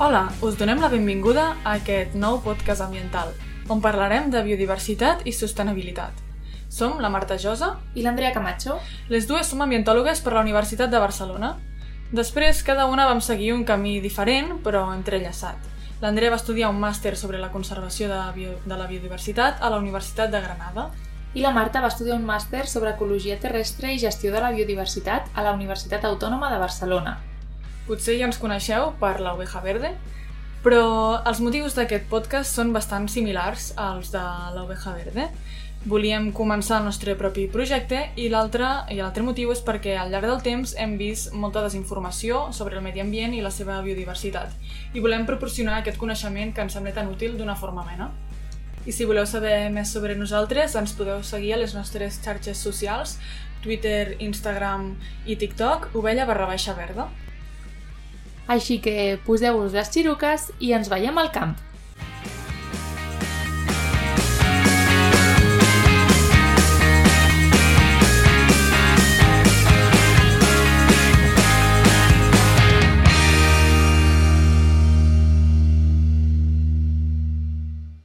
Hola, us donem la benvinguda a aquest nou podcast ambiental, on parlarem de biodiversitat i sostenibilitat. Som la Marta Josa. I l'Andrea Camacho. Les dues som ambientòlogues per la Universitat de Barcelona. Després, cada una vam seguir un camí diferent, però entrellaçat. L'Andrea va estudiar un màster sobre la conservació de, bio, de la biodiversitat a la Universitat de Granada. I la Marta va estudiar un màster sobre ecologia terrestre i gestió de la biodiversitat a la Universitat Autònoma de Barcelona. Potser ja ens coneixeu per l'Oveja Verde, però els motius d'aquest podcast són bastant similars als de l'Oveja Verde. Volíem començar el nostre propi projecte i l'altre i l'altre motiu és perquè al llarg del temps hem vist molta desinformació sobre el medi ambient i la seva biodiversitat i volem proporcionar aquest coneixement que ens sembla tan útil d'una forma amena. I si voleu saber més sobre nosaltres, ens podeu seguir a les nostres xarxes socials, Twitter, Instagram i TikTok, ovella barra baixa verda. Així que poseu-vos les xiruques i ens veiem al camp.